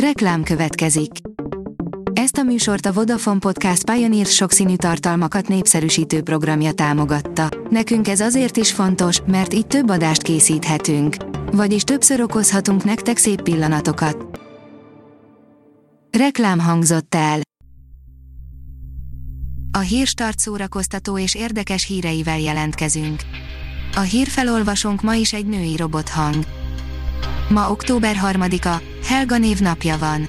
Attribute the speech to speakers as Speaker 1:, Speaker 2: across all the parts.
Speaker 1: Reklám következik. Ezt a műsort a Vodafone Podcast Pioneer sokszínű tartalmakat népszerűsítő programja támogatta. Nekünk ez azért is fontos, mert így több adást készíthetünk. Vagyis többször okozhatunk nektek szép pillanatokat. Reklám hangzott el. A hírstart szórakoztató és érdekes híreivel jelentkezünk. A hírfelolvasónk ma is egy női robothang. Ma október 3-a, Helga név napja van.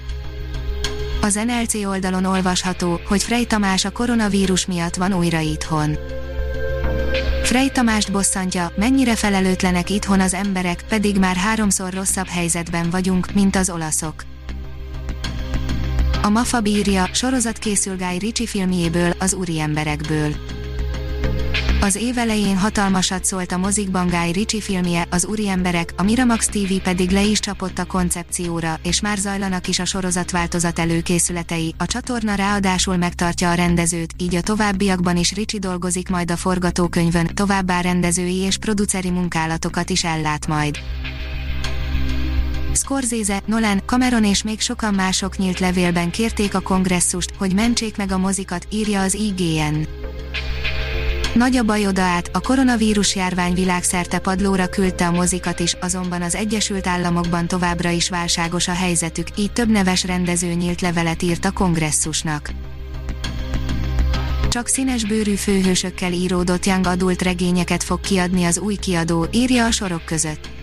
Speaker 1: Az NLC oldalon olvasható, hogy Frey Tamás a koronavírus miatt van újra itthon. Frey Tamást bosszantja, mennyire felelőtlenek itthon az emberek, pedig már háromszor rosszabb helyzetben vagyunk, mint az olaszok. A Mafa bírja, sorozat készül Guy Ritchie filmjéből, az úri emberekből. Az év elején hatalmasat szólt a mozikban Guy Ritchie filmje, az úri emberek, a Miramax TV pedig le is csapott a koncepcióra, és már zajlanak is a sorozatváltozat előkészületei, a csatorna ráadásul megtartja a rendezőt, így a továbbiakban is Ritchie dolgozik majd a forgatókönyvön, továbbá rendezői és produceri munkálatokat is ellát majd. Scorsese, Nolan, Cameron és még sokan mások nyílt levélben kérték a kongresszust, hogy mentsék meg a mozikat, írja az IGN. Nagy a baj oda a koronavírus járvány világszerte padlóra küldte a mozikat is, azonban az Egyesült Államokban továbbra is válságos a helyzetük, így több neves rendező nyílt levelet írt a kongresszusnak. Csak színes bőrű főhősökkel íródott Young adult regényeket fog kiadni az új kiadó, írja a sorok között.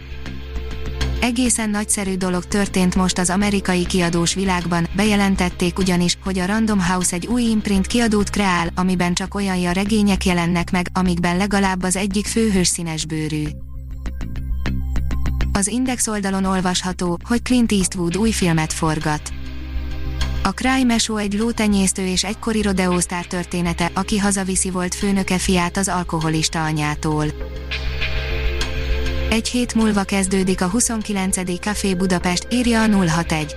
Speaker 1: Egészen nagyszerű dolog történt most az amerikai kiadós világban, bejelentették ugyanis, hogy a Random House egy új imprint kiadót kreál, amiben csak olyan regények jelennek meg, amikben legalább az egyik főhős színes bőrű. Az Index oldalon olvasható, hogy Clint Eastwood új filmet forgat. A Crime Show egy lótenyésztő és egykori rodeósztár története, aki hazaviszi volt főnöke fiát az alkoholista anyától. Egy hét múlva kezdődik a 29. Café Budapest, írja a 061.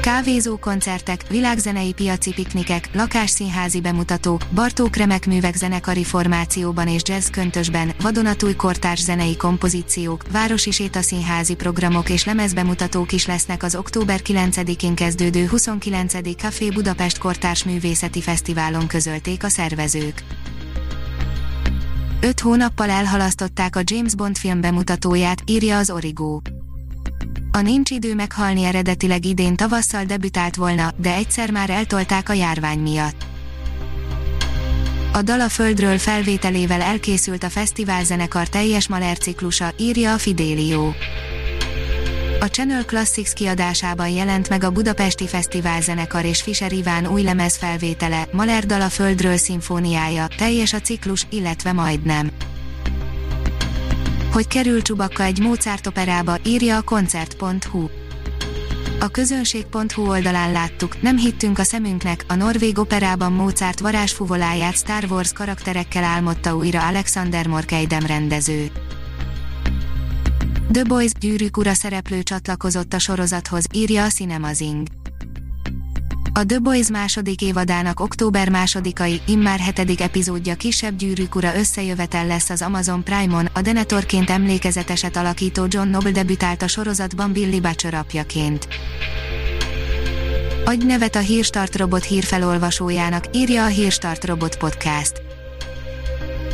Speaker 1: Kávézó koncertek, világzenei piaci piknikek, lakásszínházi bemutatók, Bartók remek művek zenekari formációban és jazz köntösben, vadonatúj kortárs zenei kompozíciók, városi sétaszínházi programok és lemezbemutatók is lesznek az október 9-én kezdődő 29. Café Budapest Kortárs Művészeti Fesztiválon közölték a szervezők. Öt hónappal elhalasztották a James Bond film bemutatóját, írja az Origo. A Nincs idő meghalni eredetileg idén tavasszal debütált volna, de egyszer már eltolták a járvány miatt. A Dala Földről felvételével elkészült a fesztiválzenekar teljes Maler ciklusa, írja a Fidelio. A Channel Classics kiadásában jelent meg a Budapesti Fesztivál zenekar és Fischer Iván új lemez felvétele, Mahler dal a Földről szimfóniája, teljes a ciklus, illetve majdnem. Hogy kerül Csubakka egy Mozart operába, írja a koncert.hu. A közönség.hu oldalán láttuk, nem hittünk a szemünknek, a norvég operában Mozart varázsfuvoláját Star Wars karakterekkel álmodta újra Alexander Morkeidem rendező. The Boys gyűrűk ura szereplő csatlakozott a sorozathoz, írja a Cinemazing. A The Boys második évadának október másodikai, immár hetedik epizódja kisebb gyűrűk ura összejövetel lesz az Amazon Prime-on, a Denetorként emlékezeteset alakító John Noble debütált a sorozatban Billy Butcher apjaként. Adj nevet a Hírstart robot hírfelolvasójának, írja a Hírstart robot podcast.